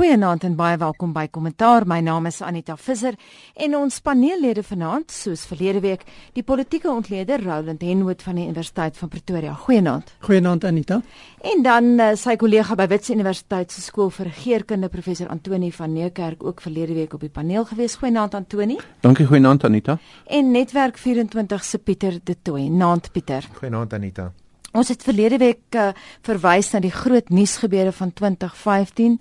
Goeienaand en baie welkom by Kommentaar. My naam is Anita Visser en ons paneellede vanaand, soos verlede week, die politieke ontleder Roland Henwood van die Universiteit van Pretoria. Goeienaand. Goeienaand Anita. En dan uh, sy kollega by Wits Universiteit se skool vir regeringskunde professor Antoni van Neekerk ook verlede week op die paneel gewees. Goeienaand Antoni. Dankie, goeienaand Anita. En Netwerk 24 se Pieter De Tooy. Naand Pieter. Goeienaand Anita. Ons het verlede week uh, verwys na die groot nuusgebeure van 2015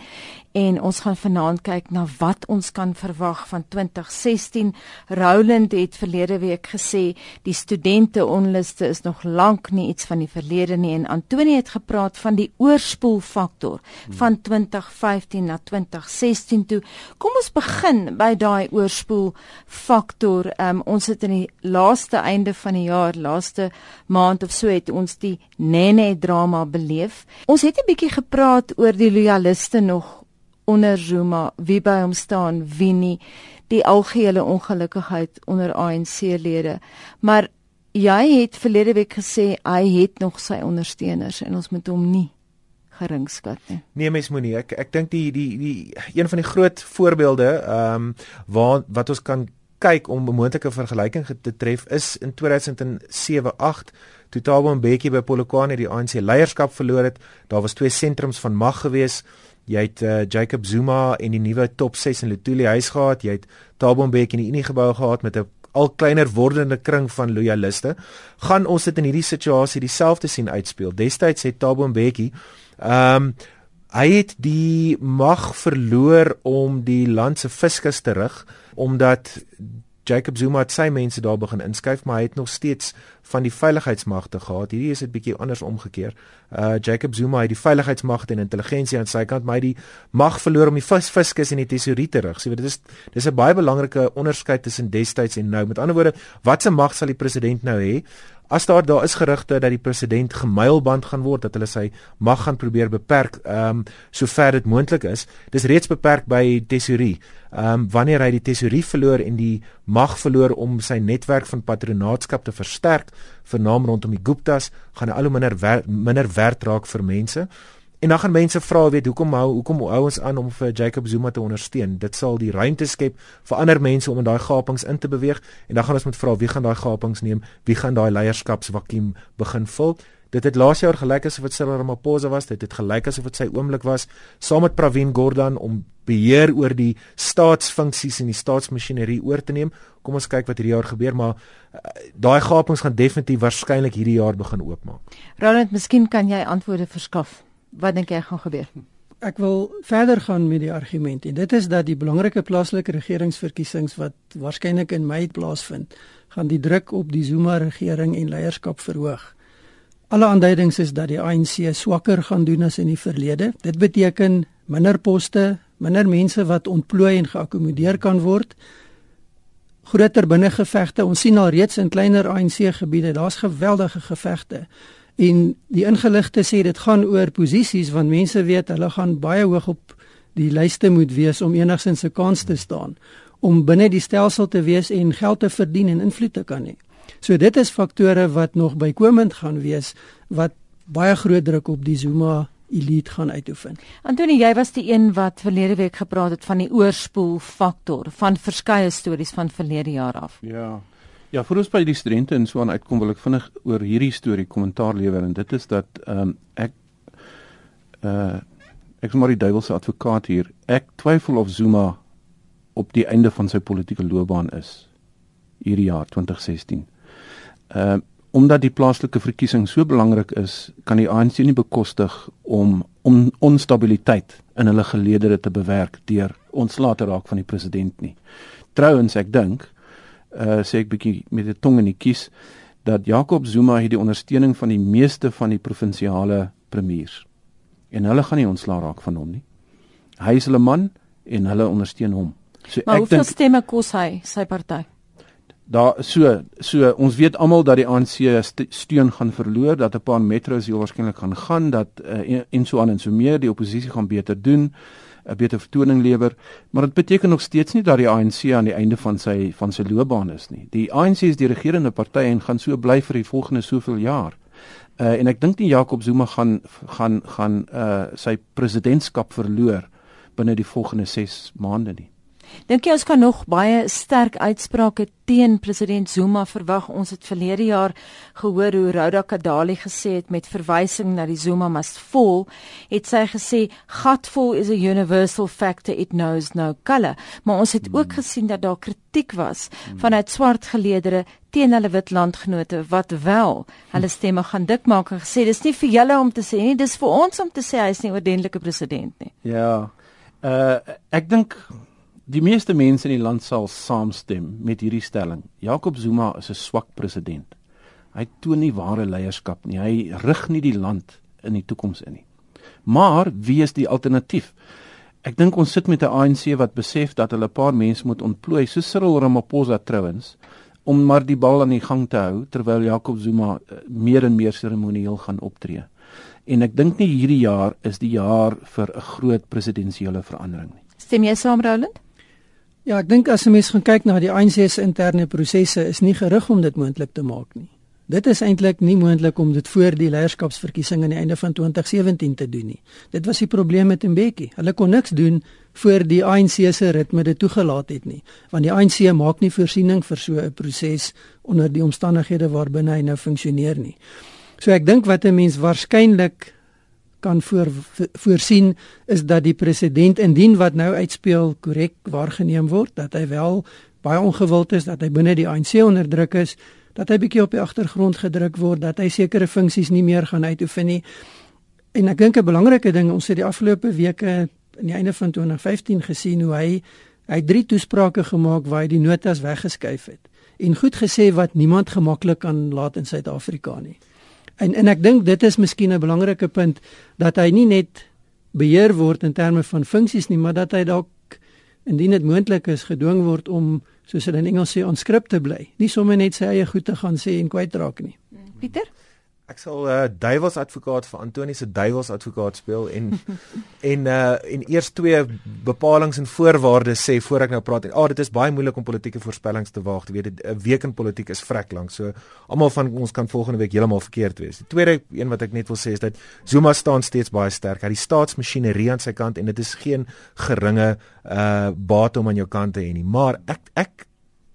en ons gaan vanaand kyk na wat ons kan verwag van 2016. Roland het verlede week gesê die studente onluste is nog lank nie iets van die verlede nie en Antoni het gepraat van die oorspoelfaktor van 2015 na 2016 toe. Kom ons begin by daai oorspoelfaktor. Um, ons het in die laaste einde van die jaar, laaste maand of so het ons die Nene drama beleef. Ons het 'n bietjie gepraat oor die loyaliste nog onder Zuma, wie by hom staan, wie nie, die algehele ongelukkigheid onder ANC-lede. Maar jy het verlede week gesê hy het nog sy ondersteuners en ons moet hom nie geringskat nie. Nee mens moenie ek ek dink die die die een van die groot voorbeelde ehm um, waar wat ons kan kyk om 'n moontlike vergelyking te tref is in 2007-8 toe Thabo Mbeki by Polokwane die ANC leierskap verloor het. Daar was twee sentrums van mag geweest jy het uh, Jacob Zuma en die nuwe top 6 in Lutuli huis gehad, jy het Thabo Mbeki in die Unie gebou gehad met 'n al kleiner wordende kring van loyaliste. Gaan ons dit in hierdie situasie dieselfde sien uitspeel? Destyds het Thabo Mbeki ehm um, hy het die mag verloor om die land se fiskus te rig omdat Jacob Zuma het sy mense daar begin inskuif, maar hy het nog steeds van die veiligheidsmagte gehad. Hierdie is dit bietjie anders omgekeer. Uh Jacob Zuma het die veiligheidsmagte en intelligensie aan sy kant, maar hy het die mag verloor om die vis fiskus en die tesourier te rig. So dit is dis 'n baie belangrike onderskeid tussen destyds en nou. Met ander woorde, watse mag sal die president nou hê? As daar daar is gerugte dat die president gemylband gaan word dat hulle sy mag gaan probeer beperk ehm um, sover dit moontlik is. Dis reeds beperk by tesourie. Ehm um, wanneer hy die tesourie verloor en die mag verloor om sy netwerk van patronaatskap te versterk vernaam rondom die Guptas gaan hy al hoe minder wer, minder werd raak vir mense En dan gaan mense vra weet hoekom hou hoekom hou ons aan om vir Jacob Zuma te ondersteun? Dit sal die ruimte skep vir ander mense om in daai gapings in te beweeg en dan gaan ons moet vra wie gaan daai gapings neem? Wie gaan daai leierskapsvakuum begin vul? Dit het laas jaar gelyk asof dit Cyril Ramaphosa was, dit het gelyk asof dit sy oomblik was saam met Pravin Gordhan om beheer oor die staatsfunksies en die staatsmasjinerie oor te neem. Kom ons kyk wat hierdie jaar gebeur, maar uh, daai gapings gaan definitief waarskynlik hierdie jaar begin oopmaak. Roland, miskien kan jy antwoorde verskaf wat dink jy gaan gebeur? Ek wil verder gaan met die argument en dit is dat die belangrike plaaslike regeringsverkiesings wat waarskynlik in Mei plaasvind, gaan die druk op die Zuma regering en leierskap verhoog. Alle aanduidings is dat die ANC swakker gaan doen as in die verlede. Dit beteken minder poste, minder mense wat ontplooi en geakkommodeer kan word. Groter binnengevegte. Ons sien al reeds in kleiner ANC gebiede, daar's geweldige gevegte. En die ingeligte sê dit gaan oor posisies want mense weet hulle gaan baie hoog op die lyste moet wees om enigsins 'n kans te staan om binne die stelsel te wees en geld te verdien en invloed te kan hê. So dit is faktore wat nog bykomend gaan wees wat baie groot druk op die Zuma elite gaan uitoefen. Antoni, jy was die een wat verlede week gepraat het van die oorspoel faktor van verskeie stories van verlede jaar af. Ja. Ja, vir ons by die studente en so aan uitkom wil ek vinnig oor hierdie storie kommentaar lewer en dit is dat ehm um, ek uh ek is maar die duiwel se advokaat hier. Ek twyfel of Zuma op die einde van sy politieke loopbaan is hierdie jaar 2016. Ehm uh, omdat die plaaslike verkiesing so belangrik is, kan die ANC nie bekostig om on, onstabiliteit in hulle geleedere te bewerk deur ontslae te raak van die president nie. Trouwens, ek dink uh sê ek bietjie met 'n tong in die kies dat Jacob Zuma het die ondersteuning van die meeste van die provinsiale premiers. En hulle gaan nie ontslaa raak van hom nie. Hy is hulle man en hulle ondersteun hom. So maar ek hoeveel denk, stemme kos hy sy party? Daar so so ons weet almal dat die ANC steun gaan verloor, dat 'n paar metros heel waarskynlik gaan gaan, dat uh, en so aan en so meer die oppositie gaan beter doen. 'n beter vertoning lewer, maar dit beteken nog steeds nie dat die ANC aan die einde van sy van sy loopbaan is nie. Die ANC is die regerende party en gaan so bly vir die volgende soveel jaar. Uh en ek dink nie Jacob Zuma gaan gaan gaan uh sy presidentskap verloor binne die volgende 6 maande nie. Dink jy ons kan nog baie sterk uitsprake teen president Zuma verwag? Ons het verlede jaar gehoor hoe Rhoda Kadali gesê het met verwysing na die Zuma must fall, het sy gesê gatvol is a universal factor it knows no color. Maar ons het ook gesien dat daar kritiek was vanuit swart geleedere teen hulle wit landgenote wat wel hulle stemme gaan dik maak en gesê dis nie vir julle om te sê nie, dis vir ons om te sê hy is nie oordentlike president nie. Ja. Uh ek dink Die meeste mense in die land sal saamstem met hierdie stelling. Jacob Zuma is 'n swak president. Hy toon nie ware leierskap nie. Hy rig nie die land in die toekoms in nie. Maar wie is die alternatief? Ek dink ons sit met 'n ANC wat besef dat hulle 'n paar mense moet ontplooi, so Cyril Ramaphosa trouens, om maar die bal aan die gang te hou terwyl Jacob Zuma eh, meer en meer seremonieel gaan optree. En ek dink nie hierdie jaar is die jaar vir 'n groot presidensiële verandering nie. Stem jy saam, Roland? Ja, ek dink as 'n mens gaan kyk na die ANC se interne prosesse, is nie gerig om dit moontlik te maak nie. Dit is eintlik nie moontlik om dit voor die leierskapsverkiesing aan die einde van 2017 te doen nie. Dit was die probleem met Mbeki. Hulle kon niks doen voor die ANC se ritme dit toegelaat het nie, want die ANC maak nie voorsiening vir so 'n proses onder die omstandighede waarbinne hy nou funksioneer nie. So ek dink wat 'n mens waarskynlik kan voor voorsien is dat die president indien wat nou uitspeel korrek waargeneem word dat hy wel baie ongewild is dat hy binne die ANC onderdruk is dat hy bietjie op die agtergrond gedruk word dat hy sekere funksies nie meer gaan uitoefen nie. En ek dink 'n belangrike ding ons het die afgelope weke aan die einde van 2015 gesien hoe hy hy drie toesprake gemaak waar hy die notas weggeskuif het en goed gesê wat niemand gemaklik kan laat in Suid-Afrika nie En en ek dink dit is miskien 'n belangrike punt dat hy nie net beheer word in terme van funksies nie, maar dat hy dalk indien dit moontlik is gedwing word om soos hulle in Engels sê onskrip te bly. Nie sommer net sy eie goed te gaan sê en kwytraak nie. Pieter Ek sal uh, duiwels advokaat vir Antoni se duiwels advokaat speel en en uh en eers twee bepalinge en voorwaardes sê voor ek nou praat. Ah, oh, dit is baie moeilik om politieke voorspellings te waag. Jy weet, 'n week in politiek is vrek lank. So almal van ons kan volgende week heeltemal verkeerd wees. Die tweede een wat ek net wil sê is dat Zuma staan steeds baie sterk. Hy het die staatsmasjinerie aan sy kant en dit is geen geringe uh baat om aan jou kant te hê nie. Maar ek ek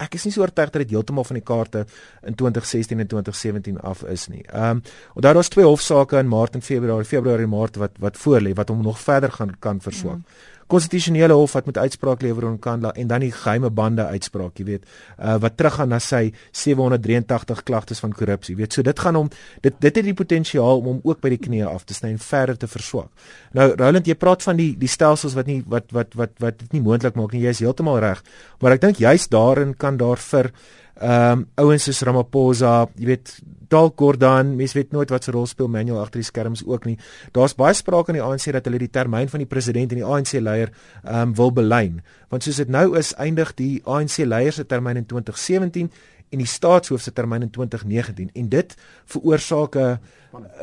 ek is nie so oortuig dat dit heeltemal van die kaarte in 2016 en 2017 af is nie. Ehm um, daar was twee hofsaake in Maart en Februarie, Februarie en Maart wat wat voorlê wat hom nog verder gaan kan verswak. Mm konstitusionele hof wat moet uitspraak lewer oor Nkandla en dan die geheime bande uitspraak, jy weet, uh, wat teruggaan na sy 783 klagtes van korrupsie. Jy weet, so dit gaan hom dit dit het die potensiaal om hom ook by die knieë af te sny en verder te verswak. Nou Roland, jy praat van die die stelsels wat nie wat wat wat wat dit nie moontlik maak nie. Jy is heeltemal reg. Maar ek dink juist daarin kan daar vir ehm um, ouens soos Ramaphosa, jy weet dalk Gordhan, mens weet nooit wat se rol speel Manuel agter die skerms ook nie. Daar's baie sprake in die ANC dat hulle die termyn van die president en die ANC leier ehm um, wil belyn. Want soos dit nou is, eindig die ANC leier se termyn in 2017 en die staatshoof se termyn in 2019 en dit veroorsaak 'n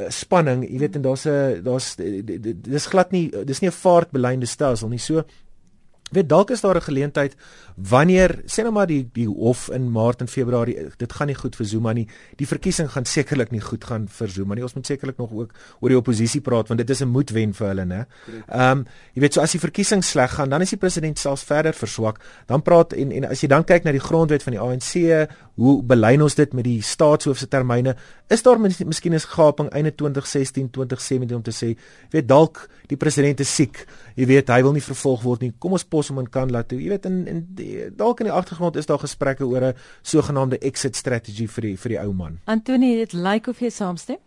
spanning, jy weet en daar's 'n daar's dis glad nie dis nie 'n vaartbelynde stelsel nie. So weet dalk is daar 'n geleentheid wanneer sê nou maar die die hof in Maart en Februarie dit gaan nie goed vir Zuma nie. Die verkiesing gaan sekerlik nie goed gaan vir Zuma nie. Ons moet sekerlik nog ook oor die oppositie praat want dit is 'n moedwen vir hulle, né? Ehm um, jy weet so as die verkiesing sleg gaan, dan is die president selfs verder verswak. Dan praat en en as jy dan kyk na die grondwet van die ANC, hoe belyn ons dit met die staatshoof se termyne? Is daar miskien 'n gaping einde 2016, 2017 om te sê, weet dalk die president is siek. Jy weet hy wil nie vervolg word nie. Kom ons pos hom in kan laat. Jy weet in in dalk in die agtergrond is daar gesprekke oor 'n sogenaamde exit strategy vir die vir die ou man. Antoni, dit lyk of jy saamstem?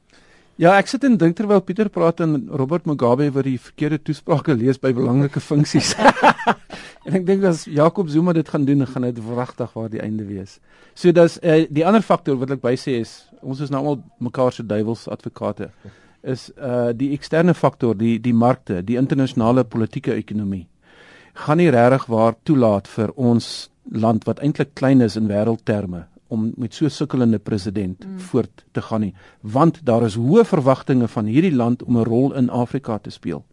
Ja, ek sit en dink terwyl Pieter praat en Robert Mugabe wat die verkeerde toesprake lees by belangrike funksies. en ek dink as Jacob Zuma dit gaan doen, gaan dit wragtig waar die einde wees. So dis uh, die ander faktor wat ek by sê is ons is nou almal mekaar se duiwels advokate is uh die eksterne faktor, die die markte, die internasionale politieke ekonomie gaan nie regtig waar toelaat vir ons land wat eintlik klein is in wêreldterme om met so sukkelende president mm. voort te gaan nie want daar is hoë verwagtinge van hierdie land om 'n rol in Afrika te speel.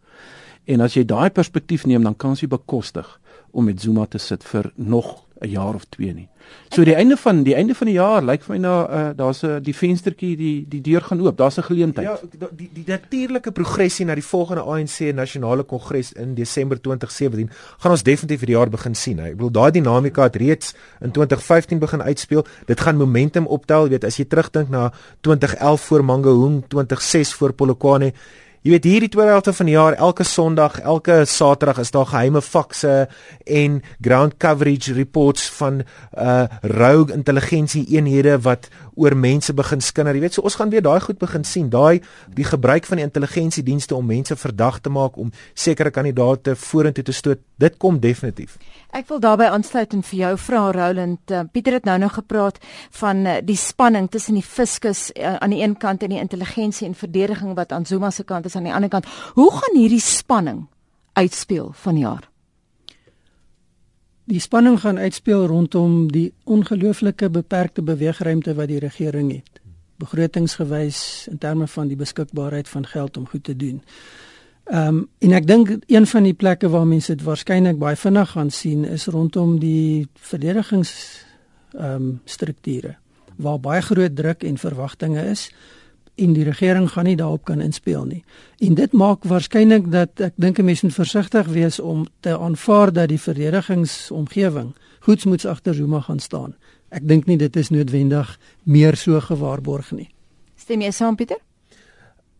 En as jy daai perspektief neem dan kan jy bekostig om met Zuma te sit vir nog 'n jaar of 2 nie. So die einde van die einde van die jaar lyk vir my na uh, daar's 'n die venstertjie die die deur gaan oop. Daar's 'n geleentheid. Ja, die die natuurlike progressie na die volgende ANC nasionale kongres in Desember 2017 gaan ons definitief vir die jaar begin sien. Ek bedoel daai dinamika het reeds in 2015 begin uitspeel. Dit gaan momentum optel, weet as jy terugdink na 2011 voor Mangaung, 2006 voor Polokwane Jy weet hierdie tweede helfte van die jaar, elke Sondag, elke Saterdag is daar geheime fakse en ground coverage reports van uh rogue intelligensie eenhede wat oor mense begin skinder. Jy weet, so ons gaan weer daai goed begin sien. Daai die gebruik van die intelligensiedienste om mense verdag te maak om sekere kandidaate vorentoe te stoot. Dit kom definitief. Ek wil daarbey aansluit en vir jou vra Roland. Uh, Pieter het nou nog gepraat van uh, die spanning tussen die fiskus uh, aan die een kant en die intelligensie en verdediging wat aan Zuma se kant is aan die ander kant. Hoe gaan hierdie spanning uitspeel vanjaar? Die spanning gaan uitspeel rondom die ongelooflike beperkte beweegruimte wat die regering het. Begrotingsgewys in terme van die beskikbaarheid van geld om goed te doen. Ehm um, en ek dink een van die plekke waar mense dit waarskynlik baie vinnig gaan sien is rondom die verdedigings ehm um, strukture waar baie groot druk en verwagtinge is en die regering gaan nie daarop kan inspel nie. En dit maak waarskynlik dat ek dink 'n mens moet versigtig wees om te aanvaar dat die verdedigingsomgewing goedsmoeds agter Zuma gaan staan. Ek dink nie dit is noodwendig meer so gewaarborg nie. Stem jy saam Pieter?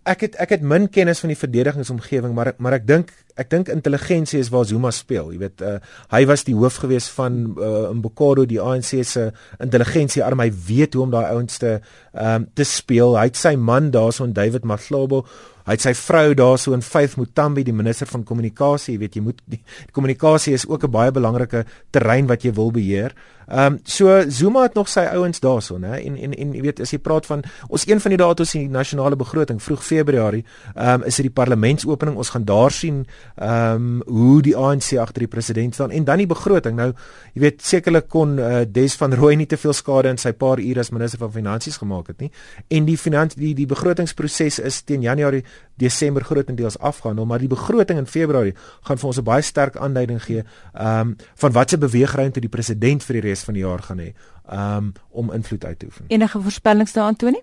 Ek het ek het min kennis van die verdedigingsomgewing maar maar ek dink ek dink intelligensie is waar Zuma speel. Jy weet uh, hy was die hoof gewees van uh, Mbokado die ANC se intelligensie arm. Hy weet hoe om daai ouens te um, te speel. Hy het sy man daarson David Mahlabo hy het sy vrou daarso in Faith Mutambi die minister van kommunikasie jy weet jy moet die, die kommunikasie is ook 'n baie belangrike terrein wat jy wil beheer Ehm um, so Zuma het nog sy ouens daarson hè en en en jy weet as jy praat van ons een van die datums in die nasionale begroting vroeg Februarie ehm um, is dit die parlementsopening. Ons gaan daar sien ehm um, hoe die ANC agter die president staan. En dan die begroting. Nou jy weet sekerlik kon uh, Des van Rooi nie te veel skade in sy paar ure as minister van finansies gemaak het nie. En die finansie die die begrotingsproses is teen Januarie Desember grootendeels afgehandel maar die begroting in Februarie gaan vir ons 'n baie sterk aanduiding gee ehm um, van watse beweegruimte die president vir die res van die jaar gaan hê um, om invloed uit te oefen. Enige voorspellings daar Antoni?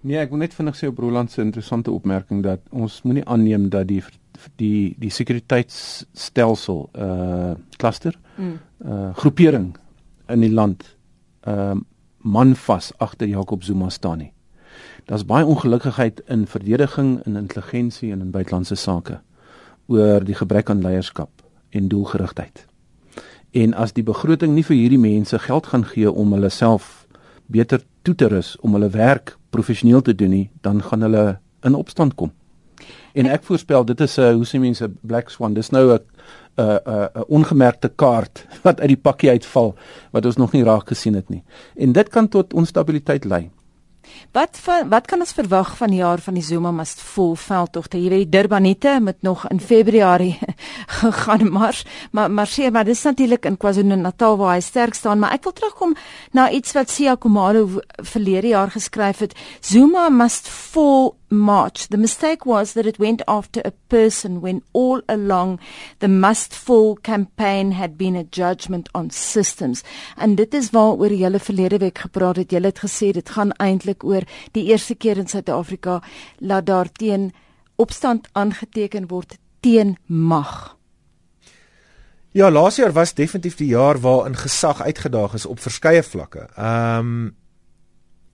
Nee, ek wil net vinnig sê op Roland se interessante opmerking dat ons moenie aanneem dat die die die sekuriteitsstelsel uh cluster mm. uh groepering in die land um uh, man vas agter Jacob Zuma staan nie. Daar's baie ongelukkigheid in verdediging en in intelligensie en in buitelandse sake oor die gebrek aan leierskap en doelgerigtheid. En as die begroting nie vir hierdie mense geld gaan gee om hulle self beter toe te rus om hulle werk professioneel te doen nie, dan gaan hulle in opstand kom. En ek voorspel dit is 'n hoe sê mense black swan. Dis nou 'n 'n 'n ongemerkte kaart wat uit die pakkie uitval wat ons nog nie raak gesien het nie. En dit kan tot onstabiliteit lei. Wat van, wat kan ons verwag van die jaar van die Zuma must full veldtogte? Jy weet die Durbanite moet nog in Februarie gaan mars, maar maar sê maar dis natuurlik in KwaZulu-Natal waar hy sterk staan, maar ek wil terugkom na iets wat Sia Komalo verlede jaar geskryf het. Zuma must full march. The mistake was that it went after a person when all along the must fall campaign had been a judgment on systems. En dit is waaroor jy hulle verlede week gepraat het. Jy het gesê dit gaan eintlik oor die eerste keer in Suid-Afrika laat daar teen opstand aangeteken word teen mag. Ja, laas jaar was definitief die jaar waarin gesag uitgedaag is op verskeie vlakke. Ehm um,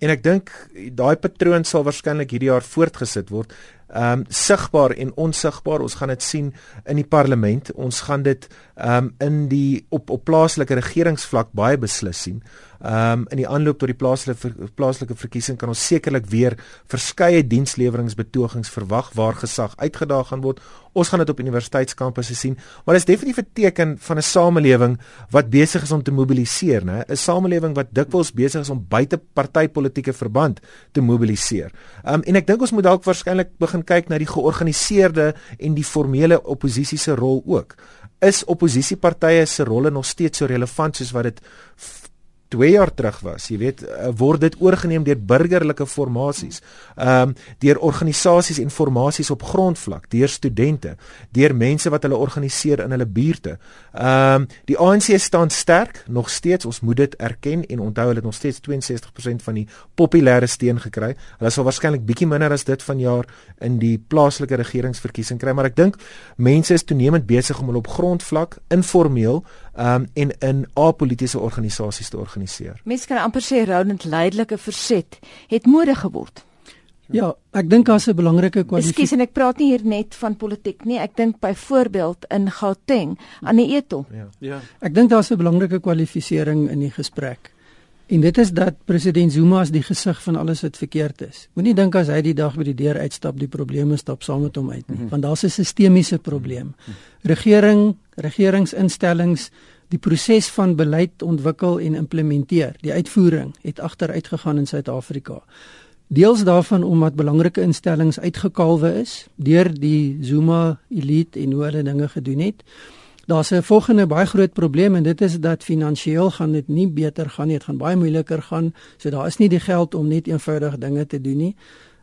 En ek dink daai patroon sal waarskynlik hierdie jaar voortgesit word. Ehm um, sigbaar en onsigbaar. Ons gaan dit sien in die parlement. Ons gaan dit ehm um, in die op op plaaslike regeringsvlak baie beslis sien. Ehm um, in die aanloop tot die plaaslike plaaslike verkiesing kan ons sekerlik weer verskeie diensleweringbetogings verwag waar gesag uitgedaag gaan word. Ons gaan dit op universiteitskampusse sien, maar dit is definitief 'n teken van 'n samelewing wat besig is om te mobiliseer, né? 'n Samelewing wat dikwels besig is om buite partytetiese verband te mobiliseer. Ehm um, en ek dink ons moet dalk waarskynlik begin kyk na die georganiseerde en die formele oppositie se rol ook. Is oppositiepartye se rolle nog steeds so relevant soos wat dit 2 jaar terug was. Jy weet, uh, word dit oorgeneem deur burgerlike formasies. Ehm um, deur organisasies en formasies op grondvlak, deur studente, deur mense wat hulle organiseer in hulle buurte. Ehm um, die ANC staan sterk nog steeds. Ons moet dit erken en onthou hulle het nog steeds 62% van die populêre steun gekry. Hulle sal waarskynlik bietjie minder as dit vanjaar in die plaaslike regeringsverkiesing kry, maar ek dink mense is toenemend besig om hulle op grondvlak informeel um, en in apolitiese organisasies te organiseer. Mense kan amper sê Roland leidelike verset het mode geword. Ja, ek dink daar's 'n belangrike kwalifikasie. Ekskuus en ek praat nie hier net van politiek nie. Ek dink byvoorbeeld in Gauteng aan die Eto. Ja. Ja. Ek dink daar's 'n belangrike kwalifisering in die gesprek. En dit is dat president Zuma as die gesig van alles wat verkeerd is. Moenie dink as hy die dag by die deur uitstap, die probleme stap saam met hom uit nie, -hmm. want daar's 'n sistemiese probleem. Regering, regeringsinstellings, die proses van beleid ontwikkel en implementeer, die uitvoering het agteruit gegaan in Suid-Afrika. Deels daarvan omdat belangrike instellings uitgekalwe is deur die Zuma elite en hoe hulle dinge gedoen het. Daar's 'n volgende baie groot probleem en dit is dat finansiëel gaan dit nie beter gaan nie, dit gaan baie moeiliker gaan. So daar is nie die geld om net eenvoudig dinge te doen nie.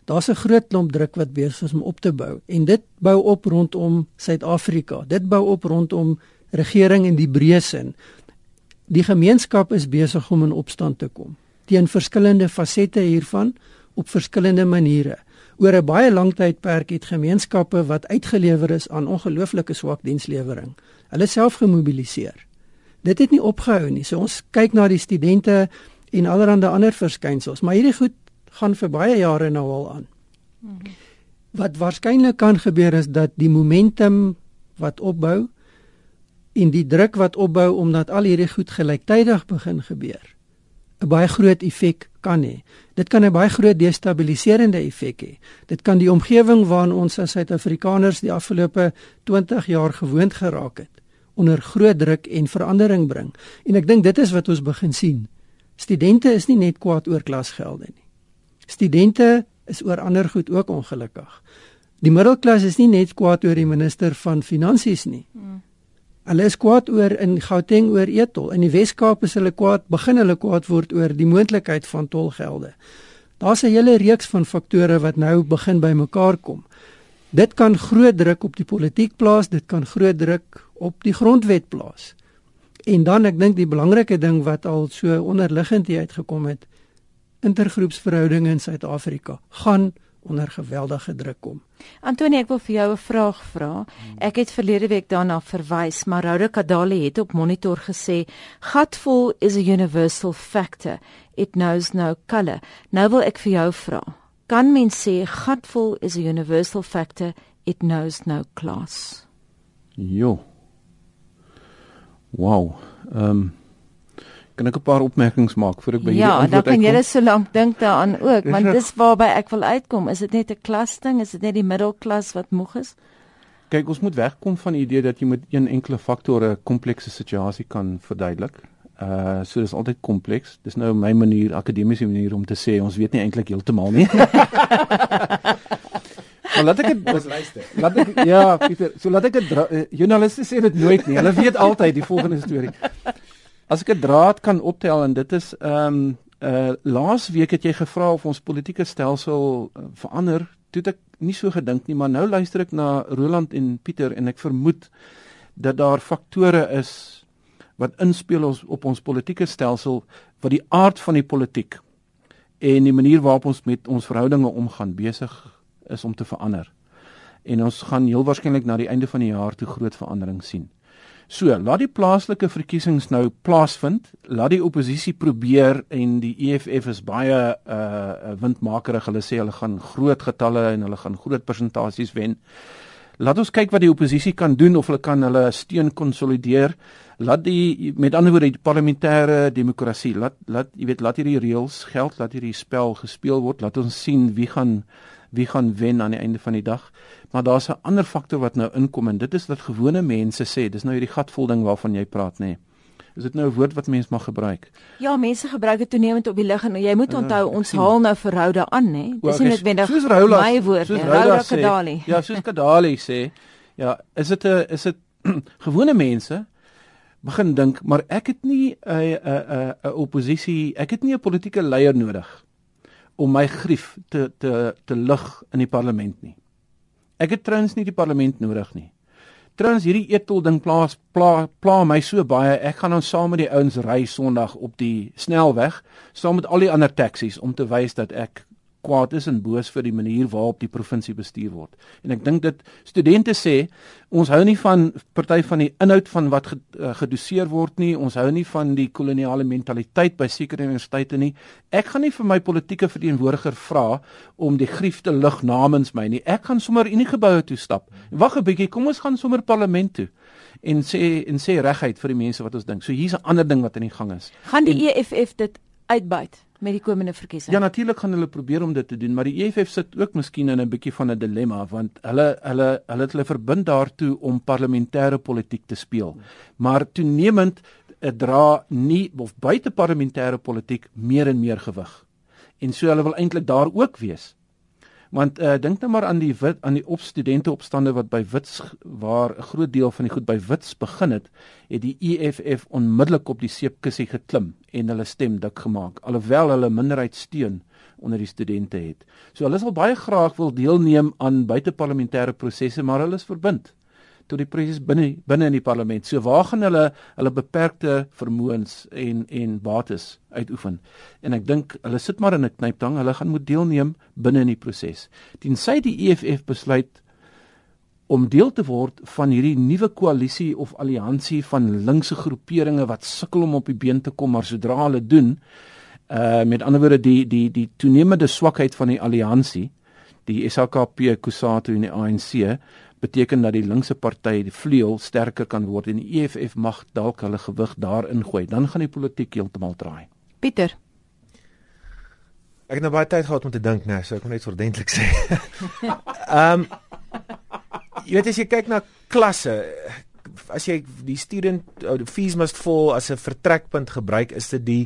Daar's 'n groot klomp druk wat besig is om op te bou en dit bou op rondom Suid-Afrika. Dit bou op rondom regering in die breë sin. Die gemeenskap is besig om in opstand te kom teen verskillende fasette hiervan op verskillende maniere. Oor 'n baie lang tydperk het gemeenskappe wat uitgelewer is aan ongelooflike swak dienslewering hulle self gemobiliseer. Dit het nie opgehou nie. So ons kyk na die studente en allerlei ander verskynsels, maar hierdie goed gaan vir baie jare nou al aan. Wat waarskynlik kan gebeur is dat die momentum wat opbou en die druk wat opbou omdat al hierdie goed gelyktydig begin gebeur 'n baie groot effek kan hê. Dit kan 'n baie groot destabiliserende effek hê. Dit kan die omgewing waarin ons as Suid-Afrikaners die afgelope 20 jaar gewoond geraak het onder groot druk en verandering bring. En ek dink dit is wat ons begin sien. Studente is nie net kwaad oor klasgelde nie. Studente is oor ander goed ook ongelukkig. Die middelklas is nie net kwaad oor die minister van finansies nie. Hulle is kwaad oor in Gauteng oor etol. In die Wes-Kaap is hulle kwaad, begin hulle kwaad word oor die moontlikheid van tolgelde. Daar's 'n hele reeks van faktore wat nou begin bymekaar kom. Dit kan groot druk op die politiek plaas, dit kan groot druk op die grondwet plaas. En dan ek dink die belangrike ding wat al so onderliggend hier uitgekom het, intergroepsverhoudinge in Suid-Afrika gaan onder geweldige druk kom. Antonie, ek wil vir jou 'n vraag vra. Ek het verlede week daarna verwys, maar Rhoda Kadali het op Monitor gesê, "Gatvol is a universal factor. It knows no color." Nou wil ek vir jou vra. Kan mens sê gatvol is a universal factor. It knows no class? Jo. Wow. Ehm um, kan ek 'n paar opmerkings maak voor ek by ja, hierdie antwoord uitkom? Ja, dan kan net so lank dink daaraan ook, want dis waarby ek wil uitkom. Is dit net 'n klas ding? Is dit net die middelklas wat moeg is? Kyk, ons moet wegkom van die idee dat jy met een enkele faktor 'n komplekse situasie kan verduidelik. Uh so dis altyd kompleks. Dis nou my manier, akademiese manier om te sê ons weet nie eintlik heeltemal nie. Maar laat ek dit luister. Laat ek ja, Pieter, so laat ek dit uh, joernaliste sê dit nooit nie. Hulle weet altyd die volgende storie. As ek 'n draad kan optel en dit is ehm um, uh laas week het jy gevra of ons politieke stelsel uh, verander. Toe ek nie so gedink nie, maar nou luister ek na Roland en Pieter en ek vermoed dat daar faktore is wat inspel ons op ons politieke stelsel wat die aard van die politiek en die manier waarop ons met ons verhoudinge omgaan besig is om te verander. En ons gaan heel waarskynlik na die einde van die jaar toe groot verandering sien. So, laat die plaaslike verkiesings nou plaasvind. Laat die oppositie probeer en die EFF is baie uh windmakerig. Hulle sê hulle gaan groot getalle en hulle gaan groot persentasies wen. Laat ons kyk wat die oppositie kan doen of hulle kan hulle steun konsolideer. Laat die met ander woorde die parlementêre demokrasie laat laat jy weet laat hierdie reëls geld, laat hierdie spel gespeel word. Laat ons sien wie gaan wie gaan wen aan die einde van die dag. Maar daar's 'n ander faktor wat nou inkom en dit is dat gewone mense sê, dis nou hierdie gatvolding waarvan jy praat nê. Nee. Is dit nou 'n woord wat mense mag gebruik? Ja, mense gebruik dit toenemend op die lig en jy moet onthou uh, ons haal nou vir Rhoda aan nê. Dis nie noodwendig my woord nie. Rhoda Kadali. Ja, soos Kadali sê, ja, is dit 'n is dit gewone mense begin dink, maar ek het nie 'n 'n 'n oppositie, ek het nie 'n politieke leier nodig om my grief te te te lig in die parlement nie. Ek het trouens nie die parlement nodig nie. Trouens hierdie etol ding plaas pla pla my so baie. Ek gaan dan saam met die ouens ry Sondag op die snelweg saam met al die ander taksies om te wys dat ek kwaad is en boos vir die manier waarop die provinsie bestuur word. En ek dink dit studente sê ons hou nie van party van die inhoud van wat eh, gedoseer word nie. Ons hou nie van die koloniale mentaliteit by sekere universiteite nie. Ek gaan nie vir my politieke verteenwoordiger vra om die grief te lig namens my nie. Ek gaan sommer in die geboue toe stap. Wag 'n bietjie, kom ons gaan sommer parlement toe en sê en sê reguit vir die mense wat ons dink. So hier's 'n ander ding wat in die gang is. Gaan die en, EFF dit uitbuit? Met die komende verkiesing. Ja, natuurlik gaan hulle probeer om dit te doen, maar die EFF sit ook miskien in 'n bietjie van 'n dilemma want hulle hulle hulle het hulle verbind daartoe om parlementêre politiek te speel. Maar toenemend dra nie of buite parlementêre politiek meer en meer gewig. En so hulle wil eintlik daar ook wees want uh, dink nou maar aan die wit aan die op studente opstande wat by Wits waar 'n groot deel van die goed by Wits begin het het die EFF onmiddellik op die seepkussie geklim en hulle stem dik gemaak alhoewel hulle minderheid steun onder die studente het. So hulle sal baie graag wil deelneem aan buiteparlementêre prosesse maar hulle is verbind tot die proses binne binne in die parlement. So waar gaan hulle hulle beperkte vermoëns en en bates uitoefen? En ek dink hulle sit maar in 'n knyptang. Hulle gaan moet deelneem binne in die proses. Tensy die EFF besluit om deel te word van hierdie nuwe koalisie of alliansie van linkse groeperinge wat sukkel om op die been te kom, maar sodra hulle doen, uh met ander woorde die die die toenemende swakheid van die alliansie, die SHKP, Kusatu en die ANC beteken dat die linkse party die vleuel sterker kan word en die EFF mag dalk hulle gewig daarin gooi. Dan gaan die politiek heeltemal draai. Pieter. Ek het nou baie tyd gehad om te dink, nee, so ek moet net ordentlik sê. Ehm um, jy weet as jy kyk na klasse, as jy die student ou oh, fees must fall as 'n vertrekpunt gebruik, is dit die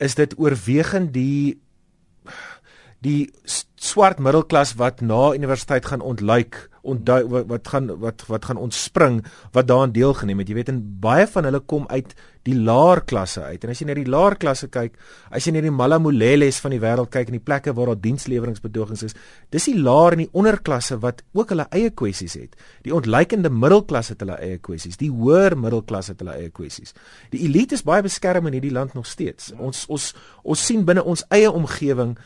is dit oorwegend die die swart middelklas wat na universiteit gaan ontluik ontdui wat, wat gaan wat wat gaan ontspring wat daaraan deelgeneem het. Jy weet en baie van hulle kom uit die laer klasse uit. En as jy na die laer klasse kyk as jy na die malamuleles van die wêreld kyk en die plekke waar daar diensleweringspedogings is dis die laer en die onderklasse wat ook hulle eie kwessies het. Die ontluikende middelklas het hulle eie kwessies. Die hoër middelklas het hulle eie kwessies. Die elite is baie beskerm in hierdie land nog steeds. Ons ons ons sien binne ons eie omgewing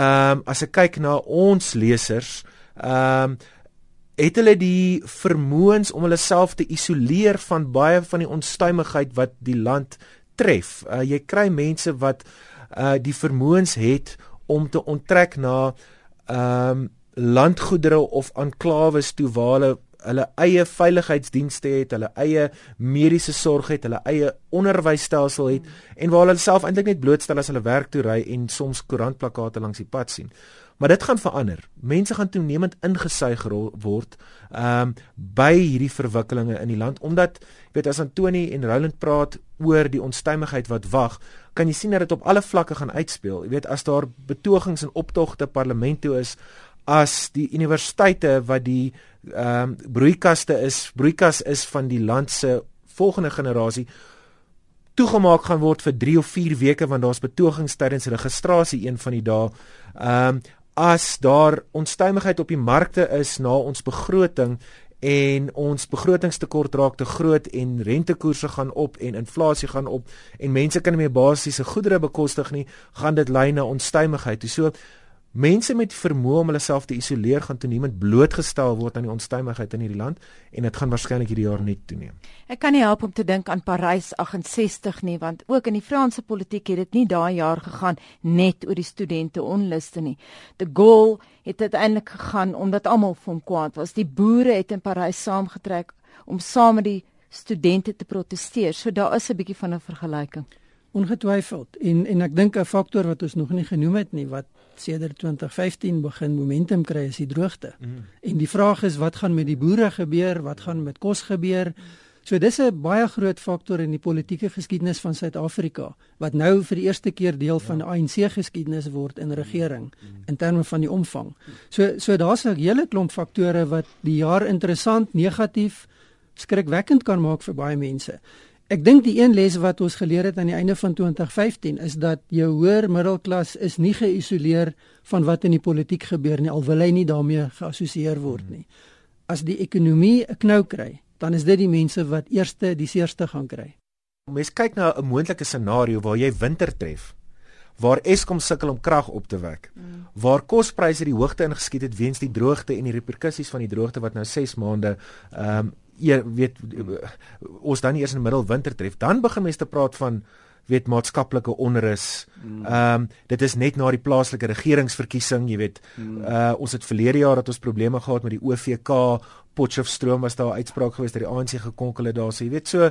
ehm um, as ek kyk na ons lesers, ehm um, het hulle die vermoëns om hulle self te isoleer van baie van die onstuimigheid wat die land tref. Uh, jy kry mense wat uh die vermoëns het om te onttrek na ehm um, landgoedere of anklawes toe waar hulle hulle eie veiligheidsdienste het, hulle eie mediese sorg het, hulle eie onderwysstelsel het mm. en waar hulle self eintlik net blootstel as hulle werk toe ry en soms koerantplakate langs die pad sien. Maar dit gaan verander. Mense gaan toenemend ingesuig word ehm um, by hierdie verwikkelinge in die land omdat jy weet as Antoni en Roland praat oor die onstuimigheid wat wag, kan jy sien dat dit op alle vlakke gaan uitspeel. Jy weet as daar betogings en optogte parlement toe is, as die universiteite wat die ehm um, broeikaste is, broeikas is van die land se volgende generasie toegemaak gaan word vir 3 of 4 weke want daar's betogings tydens registrasie een van die dae. Ehm um, as daar onstuimigheid op die markte is na ons begroting en ons begrotingstekort raak te groot en rentekoerse gaan op en inflasie gaan op en mense kan nie meer basiese goedere bekostig nie, gaan dit lei na onstuimigheid. So Mense met vermoë om hulle self te isoleer gaan toenemend blootgestel word aan die onstuimigheid in hierdie land en dit gaan waarskynlik hierdie jaar net toeneem. Ek kan nie help om te dink aan Parys 68 nie want ook in die Franse politiek het dit nie daai jaar gegaan net oor die studente onluste nie. De Gaulle het uiteindelik gegaan omdat almal vir hom kwaad was. Die boere het in Parys saamgetrek om saam met die studente te proteseer. So daar is 'n bietjie van 'n vergelyking. Ongetwyfeld. En en ek dink 'n faktor wat ons nog nie genoem het nie wat sedert 2015 begin momentum kry is die droogte. Mm. En die vraag is wat gaan met die boere gebeur? Wat gaan met kos gebeur? So dis 'n baie groot faktor in die politieke geskiedenis van Suid-Afrika wat nou vir die eerste keer deel van ja. ANC geskiedenis word in regering mm. in terme van die omvang. So so daar's 'n hele klomp faktore wat die jaar interessant, negatief skrikwekkend kan maak vir baie mense. Ek dink die een les wat ons geleer het aan die einde van 2015 is dat jou hoër middelklas is nie geïsoleer van wat in die politiek gebeur nie al wil hy nie daarmee geassosieer word nie. As die ekonomie 'n knou kry, dan is dit die mense wat eerste die seerste gaan kry. Mens kyk na 'n moontlike scenario waar jy winter tref waar Eskom sukkel om krag op te wek. Mm. Waar kospryse die hoogte ingeskiet het weens die droogte en die reperkusies van die droogte wat nou 6 maande ehm um, jy weet ons dan eers in die middel winter tref, dan begin mense te praat van weet maatskaplike onrus. Mm. Ehm um, dit is net na die plaaslike regeringsverkiesing, jy weet. Uh ons het verlede jaar dat ons probleme gehad met die OVK, Potchefstroom was daar 'n uitspraak gewees dat die ANC gekonkel het daar, so jy weet so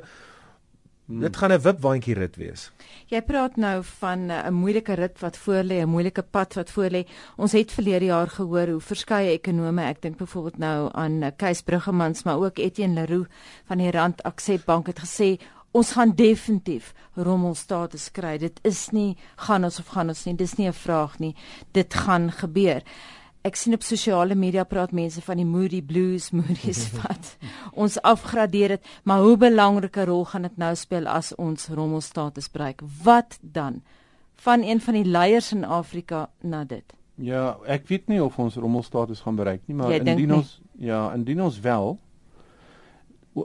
Hmm. Dit gaan 'n wipwaandjie rit wees. Jy praat nou van 'n moeilike rit wat voor lê, 'n moeilike pad wat voor lê. Ons het verlede jaar gehoor hoe verskeie ekonome, ek dink byvoorbeeld nou aan Kees Bruggemans, maar ook Etienne Leroux van die Rand Accept Bank het gesê ons gaan definitief rommelstatus kry. Dit is nie gaan ons of gaan ons nie, dis nie 'n vraag nie. Dit gaan gebeur ek sien op sosiale media praat mense van die moody blues, moody's wat ons afgradeer het, maar hoe belangrike rol gaan dit nou speel as ons rommelstatus bereik? Wat dan van een van die leiers in Afrika na dit? Ja, ek weet nie of ons rommelstatus gaan bereik nie, maar indien ons ja, indien ons wel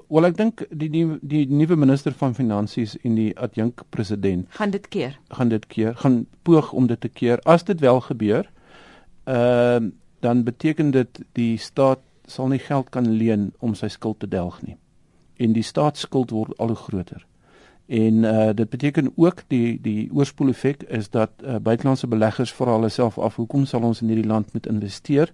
Wel ek dink die die die nuwe minister van finansies en die adjunk president gaan dit keer. Gaan dit keer, gaan poog om dit te keer. As dit wel gebeur, ehm uh, dan beteken dit die staat sal nie geld kan leen om sy skuld te delg nie. En die staatsskuld word al hoe groter. En uh dit beteken ook die die oorspoel effek is dat uh, buitelandse beleggers vra hulle self af hoekom sal ons in hierdie land moet investeer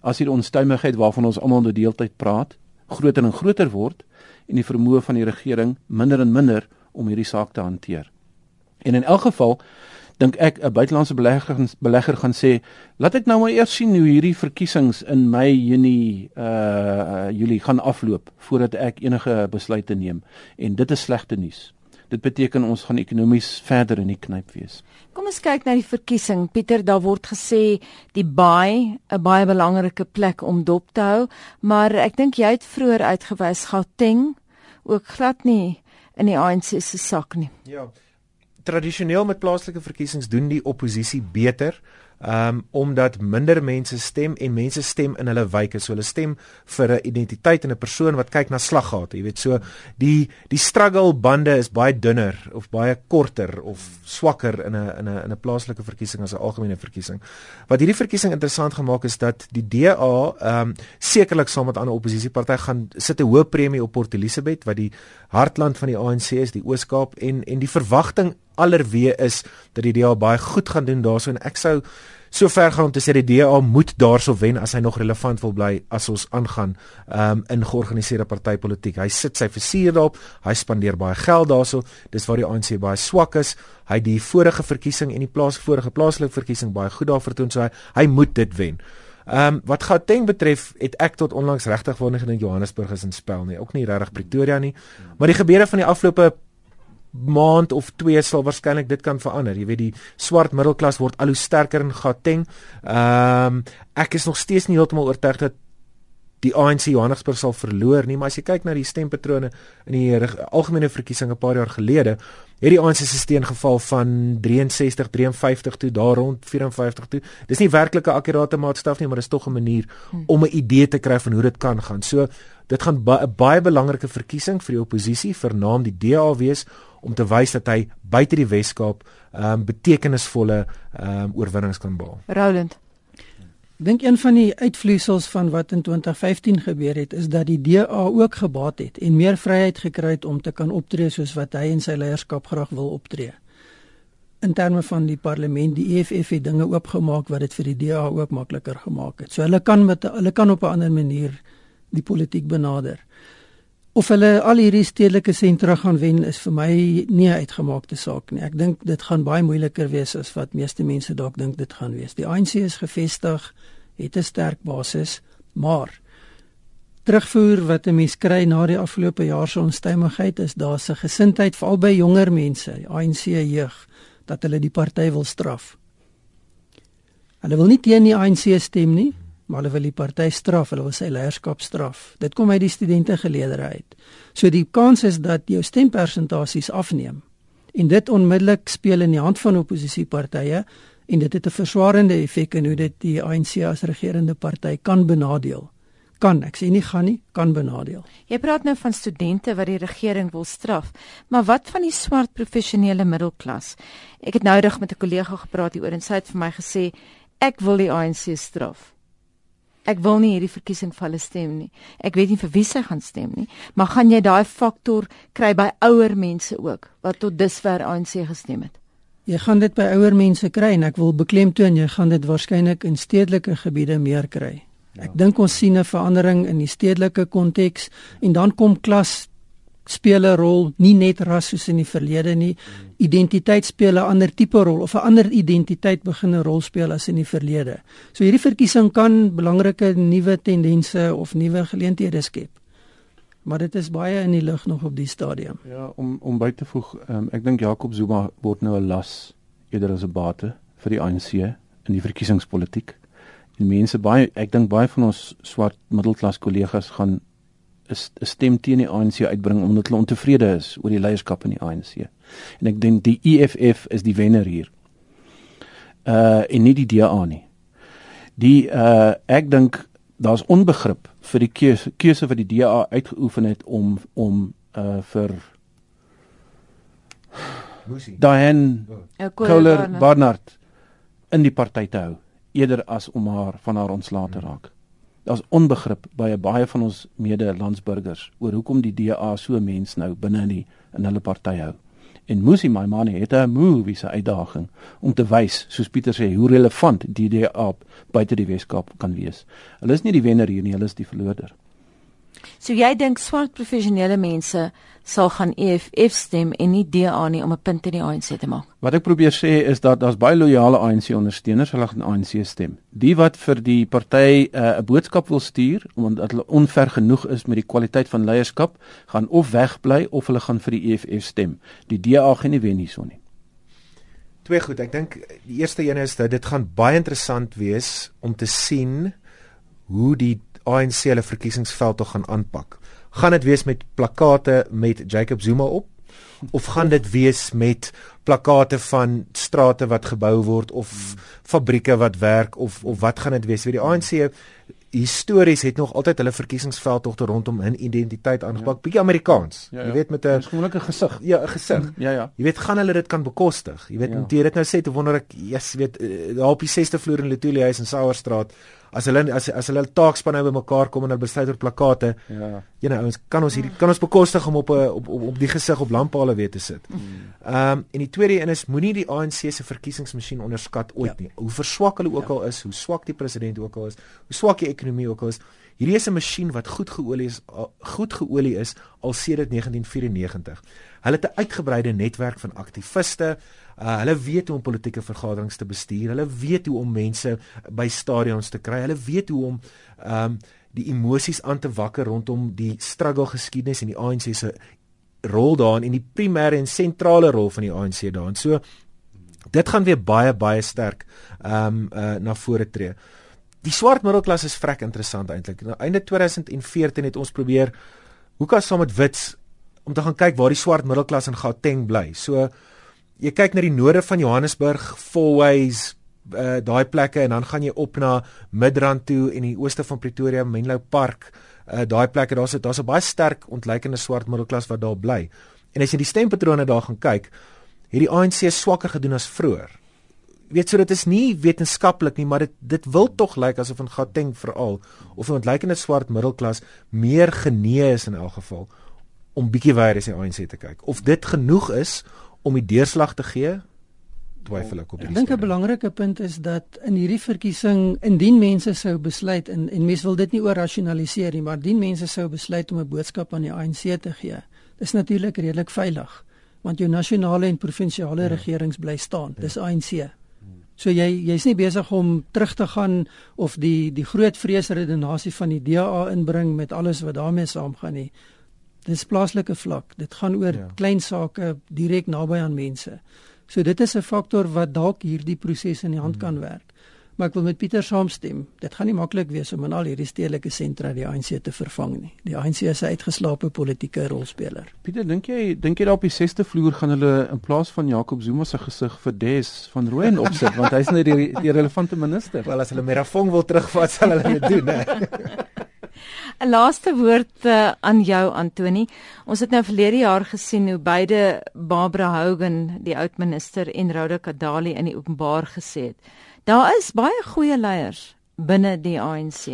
as hier onstuimigheid waarvan ons almal die hele tyd praat groter en groter word en die vermoë van die regering minder en minder om hierdie saak te hanteer. En in elk geval dink ek 'n buitelandse belegger belegger gaan sê, laat ek nou maar eers sien hoe hierdie verkiesings in Mei, Junie, uh Julie gaan afloop voordat ek enige besluite neem. En dit is slegte nuus. Dit beteken ons gaan ekonomies verder in die knyp wees. Kom ons kyk na die verkiesing. Pieter, daar word gesê die baai 'n baie belangrike plek om dop te hou, maar ek dink jy het vroeër uitgewys Gauteng ook glad nie in die ANC se sak nie. Ja tradisioneel met plaaslike verkiesings doen die oppositie beter um omdat minder mense stem en mense stem in hulle wyke. So hulle stem vir 'n identiteit en 'n persoon wat kyk na slaggate jy weet. So die die struggle bande is baie dunner of baie korter of swakker in 'n in 'n in 'n plaaslike verkiesing as 'n algemene verkiesing. Wat hierdie verkiesing interessant gemaak is dat die DA um sekerlik saam met ander oppositiepartye gaan sit 'n hoë premie op Port Elizabeth wat die hartland van die ANC is die Oos-Kaap en en die verwagting allerwee is dat die DA baie goed gaan doen daarso en ek sou so ver gaan om te sê die DA moet daarso wen as hy nog relevant wil bly as ons aangaan um, in georganiseerde partytetiek. Hy sit sy versuur daarop, hy spandeer baie geld daarso. Dis waar die ANC baie swak is. Hy die vorige verkiesing en die plaas vorige plaaslike verkiesing baie goed daar vertoon so hy, hy moet dit wen. Ehm um, wat Gauteng betref, het ek tot onlangs regtig wou nie gedink Johannesburg is in spel nie, ook nie regtig Pretoria nie. Maar die gebeure van die afgelope maand of twee sal waarskynlik dit kan verander. Jy weet die swart middelklas word al hoe sterker in Gauteng. Ehm um, ek is nog steeds nie heeltemal oortuig dat die ANC Johannesburg sal verloor nie, maar as jy kyk na die stempatrone in die algemene verkiesing 'n paar jaar gelede, het die ANC se steun geval van 63 53 toe daar rond 54 toe. Dis nie werklik 'n akkurate maatstaf nie, maar dis tog 'n manier hmm. om 'n idee te kry van hoe dit kan gaan. So dit gaan 'n ba baie belangrike verkiesing vir die oppositie, vernaam die DA wees om te wys dat hy buite die Weskaap ehm um, betekenisvolle ehm um, oorwinnings kan behaal. Roland. Dink een van die uitvloeisels van wat in 2015 gebeur het is dat die DA ook gebaat het en meer vryheid gekry het om te kan optree soos wat hy en sy leierskap graag wil optree. In terme van die parlement, die EFF het dinge oopgemaak wat dit vir die DA ook makliker gemaak het. So hulle kan met hulle kan op 'n ander manier die politiek benader. Of hulle al hierdie stedelike sentra gaan wen is vir my nie 'n uitgemaakte saak nie. Ek dink dit gaan baie moeiliker wees as wat meeste mense dalk dink dit gaan wees. Die ANC is gevestig, het 'n sterk basis, maar terugvoer wat 'n mens kry na die afgelope jaar se onstuimigheid is daar se gesindheid veral by jonger mense, ANC jeug, dat hulle die party wil straf. Hulle wil nie teen die ANC stem nie, maar hulle wil die party straf, hulle wil sy leierskap straf. Dit kom uit die studente geleedere uit. So die kans is dat jou stempersentasies afneem en dit onmiddellik speel in die hand van oppositiepartye en dit het 'n verswarende effek in hoe dit die ANC as regerende party kan benadeel. Kan, ek sê nie gaan nie, kan benadeel. Jy praat nou van studente wat die regering wil straf, maar wat van die swart professionele middelklas? Ek het nou reg met 'n kollega gepraat hieroor en sy het vir my gesê ek wil die ANC straf. Ek wil nie hierdie verkiesing vir hulle stem nie. Ek weet nie vir wie sy gaan stem nie, maar gaan jy daai faktor kry by ouer mense ook wat tot dusver ANC gestem het? Jy gaan dit by ouer mense kry en ek wil beklemtoon jy gaan dit waarskynlik in stedelike gebiede meer kry. Ja. Ek dink ons sien 'n verandering in die stedelike konteks en dan kom klas speel 'n rol, nie net ras soos in die verlede nie. Identiteit speel 'n ander tipe rol of 'n ander identiteit begin 'n rol speel as in die verlede. So hierdie verkiesing kan belangrike nuwe tendense of nuwe geleenthede skep maar dit is baie in die lug nog op die stadium. Ja, om om by te voeg, um, ek dink Jakob Zuma word nou 'n las eerder as 'n bate vir die ANC in die verkiesingspolitiek. En mense baie ek dink baie van ons swart middelklas kollegas gaan 'n stem teen die ANC uitbring omdat hulle ontevrede is oor die leierskap in die ANC. En ek dink die EFF is die wenner hier. Uh en nie die DA nie. Die uh ek dink daar's onbegrip vir die keuse, keuse wat die DA uitgeoefen het om om uh vir Musi. Diane Ou Kohler Barnard in die party te hou eerder as om haar van haar ontslae te raak. Daar's onbegrip by baie van ons mede-landsburgers oor hoekom die DA so mens nou binne in die in hulle party hou en Musi Maimane het 'n movie se uitdaging om te wys, soos Pieter sê, hoe relevant die DA buite die Weskaap kan wees. Hulle is nie die wenner hier nie, hulle is die verloder. So jy dink swart professionele mense sal gaan EFF stem en nie DA nie om 'n punt in die ANC te maak. Wat ek probeer sê is dat daar's baie loyale ANC ondersteuners hulle gaan ANC stem. Die wat vir die party eh, 'n uh, boodskap wil stuur omdat hulle onver genoeg is met die kwaliteit van leierskap, gaan of wegbly of hulle gaan vir die EFF stem. Die DA gaan nie wen hierson nie. Twee goed, ek dink die eerste een is dat dit gaan baie interessant wees om te sien hoe die ANC hulle verkiesingsveld tog gaan aanpak. Gaan dit wees met plakate met Jacob Zuma op of gaan dit wees met plakate van strate wat gebou word of fabrieke wat werk of of wat gaan dit wees? Weet die ANC histories het nog altyd hulle verkiesingsveldtogte rondom 'n identiteit aangepak, ja. bietjie Amerikaans. Ja, ja. Jy weet met 'n gewoonlike gesig. Ja, 'n gesig. Ja ja. Jy weet gaan hulle dit kan bekostig? Jy weet ja. jy dit nou sê te wonder ek, yes, weet eh, daar op die 6de vloer in Letoile huis in Sauerstraat as hulle as as hulle taakspan nou bymekaar kom en hulle besluit oor plakate. Ja. Jy nou ons kan ons hierdie kan ons bekostig om op 'n op, op op die gesig op lamppale weer te sit. Hmm. Ehm um, en die tweede een is moenie die ANC se verkiesingsmasjien onderskat ooit ja. nie. Hoe verswak hulle ook ja. al is, hoe swak die president ook al is, hoe swak die ekonomie ook al is. Hierdie is 'n masjien wat goed geolie is, goed geolie is al sedert 1994. Hulle het 'n uitgebreide netwerk van aktiviste. Uh, hulle weet hoe om politieke vergaderings te bestuur. Hulle weet hoe om mense by stadions te kry. Hulle weet hoe om ehm um, die emosies aan te wakker rondom die struggle geskiedenis en die ANC se rol daarin en die primêre en sentrale rol van die ANC daarin. So dit gaan weer baie baie sterk ehm um, uh, na vore tree. Die swart middelklas is vrek interessant eintlik. Nou einde 2014 het ons probeer hoe kan saam met wits om te gaan kyk waar die swart middelklas in Gauteng bly. So jy kyk na die noorde van Johannesburg, Fourways, uh, daai plekke en dan gaan jy op na Midrand toe en die ooste van Pretoria, Menlo Park, uh, daai plekke daar's daar's 'n baie sterk ontleikende swart middelklas wat daar bly. En as jy die stempatrone daar gaan kyk, hierdie ANC swakker gedoen as vroeër. Weet so dit is nie wetenskaplik nie, maar dit dit wil tog lyk asof in Gauteng veral of 'n ontleikende swart middelklas meer genee is in elk geval om bietjie weer as die ANC te kyk. Of dit genoeg is om die deurslag te gee, twyfel ek op dit. Ek dink 'n belangrike punt is dat in hierdie verkiesing indien mense sou besluit en en mense wil dit nie oor rasionaliseer nie, maar indien mense sou besluit om 'n boodskap aan die ANC te gee, dis natuurlik redelik veilig want jou nasionale en provinsiale ja. regerings bly staan. Ja. Dis ANC. So jy jy's nie besig om terug te gaan of die die groot vreesredenasie van die DA inbring met alles wat daarmee saamgaan nie. Dis plaaslike vlak. Dit gaan oor ja. klein sake direk naby aan mense. So dit is 'n faktor wat dalk hierdie proses in die hand mm. kan werk. Maar ek wil met Pieter saamstem. Dit gaan nie maklik wees om in al hierdie stedelike sentra die ANC te vervang nie. Die ANC is 'n uitgeslaapte politieke rolspeler. Pieter, dink jy dink jy daar op die 6ste vloer gaan hulle in plaas van Jacob Zuma se gesig vir Des van Rooyen opsit want hy's nou die die relevante minister. Wel as hulle Merafong wil terugvat, sal hulle dit doen, hè. 'n Laaste woord uh, aan jou Antoni. Ons het nou verlede jaar gesien hoe beide Barbara Hogan, die oud minister en Rhoda Kadali in die openbaar gesê het. Daar is baie goeie leiers binne die ANC.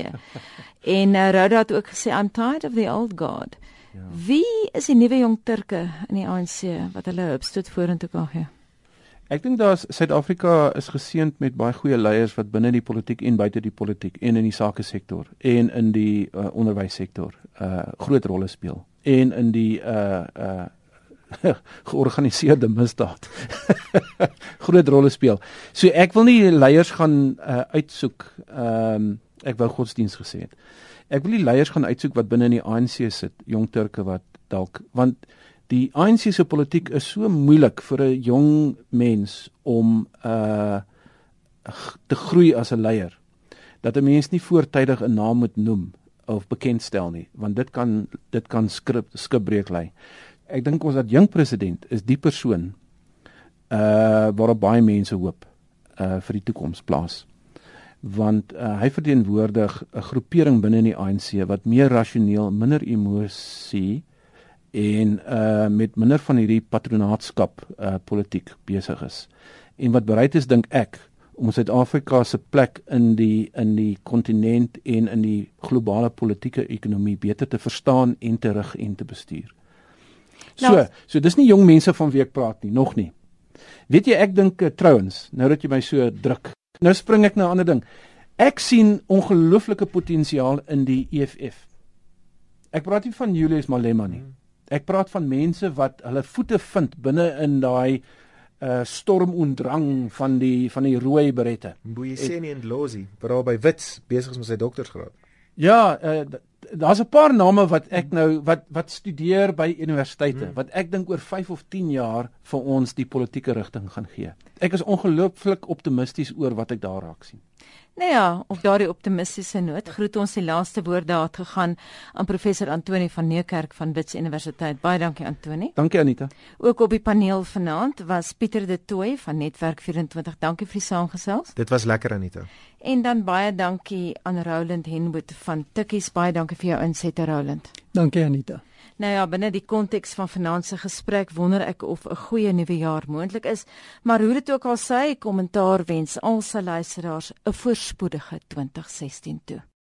en uh, Rhoda het ook gesê I'm tired of the old guard. Ja. Wie is die nuwe jong Turke in die ANC wat hulle hupstoot vorentoe kan gee? Ek dink daar's Suid-Afrika is geseënd met baie goeie leiers wat binne die politiek en buite die politiek en in die sake sektor en in die uh, onderwyssektor uh groot rolle speel en in die uh uh georganiseerde misdaad groot rolle speel. So ek wil nie leiers gaan uh, uitsoek ehm um, ek wou godsdiens gesê het. Ek wil nie leiers gaan uitsoek wat binne in die ANC sit, jong Turke wat dalk want die ANC se politiek is so moeilik vir 'n jong mens om uh te groei as 'n leier dat 'n mens nie voortydig 'n naam moet noem of bekendstel nie want dit kan dit kan skip skipbreek lê. Ek dink ons dat jong president is die persoon uh waarop baie mense hoop uh vir die toekoms plaas. Want uh, hy verteenwoordig 'n groepering binne in die ANC wat meer rasioneel, minder emosie en uh met minder van hierdie patronaatskap uh politiek besig is en wat bereid is dink ek om Suid-Afrika se plek in die in die kontinent en in die globale politieke ekonomie beter te verstaan en te rig en te bestuur. So, nou, so dis nie jong mense van wie ek praat nie, nog nie. Weet jy ek dink uh, trouens, nou dat jy my so druk. Nou spring ek na 'n ander ding. Ek sien ongelooflike potensiaal in die EFF. Ek praat nie van Julius Malema nie. Hmm. Ek praat van mense wat hulle voete vind binne in daai uh storm en drang van die van die rooi berette. Mboyeseni en Lozi, veral by Wits besig is met sy doktorsgraad. Ja, uh daar's 'n paar name wat ek nou wat wat studeer by universiteite hmm. wat ek dink oor 5 of 10 jaar vir ons die politieke rigting gaan gee. Ek is ongelooflik optimisties oor wat ek daar raak sien. Nou ja, op daardie optimistiese noot groet ons die laaste woorde daar gegaan aan professor Antoni van Neukerk van Wits Universiteit. Baie dankie Antoni. Dankie Anita. Ook op die paneel vanaand was Pieter de Tooy van Netwerk 24. Dankie vir die saamgesels. Dit was lekker Anita. En dan baie dankie aan Roland Henwood van Tikkies. Baie dankie vir jou insette Roland. Dankie Anita. Nou ja, binne die konteks van finansiëre gesprek wonder ek of 'n goeie nuwe jaar moontlik is, maar hoe dit ook al sy kommentaar wens al sy luisteraars 'n voorspoedige 2016 toe.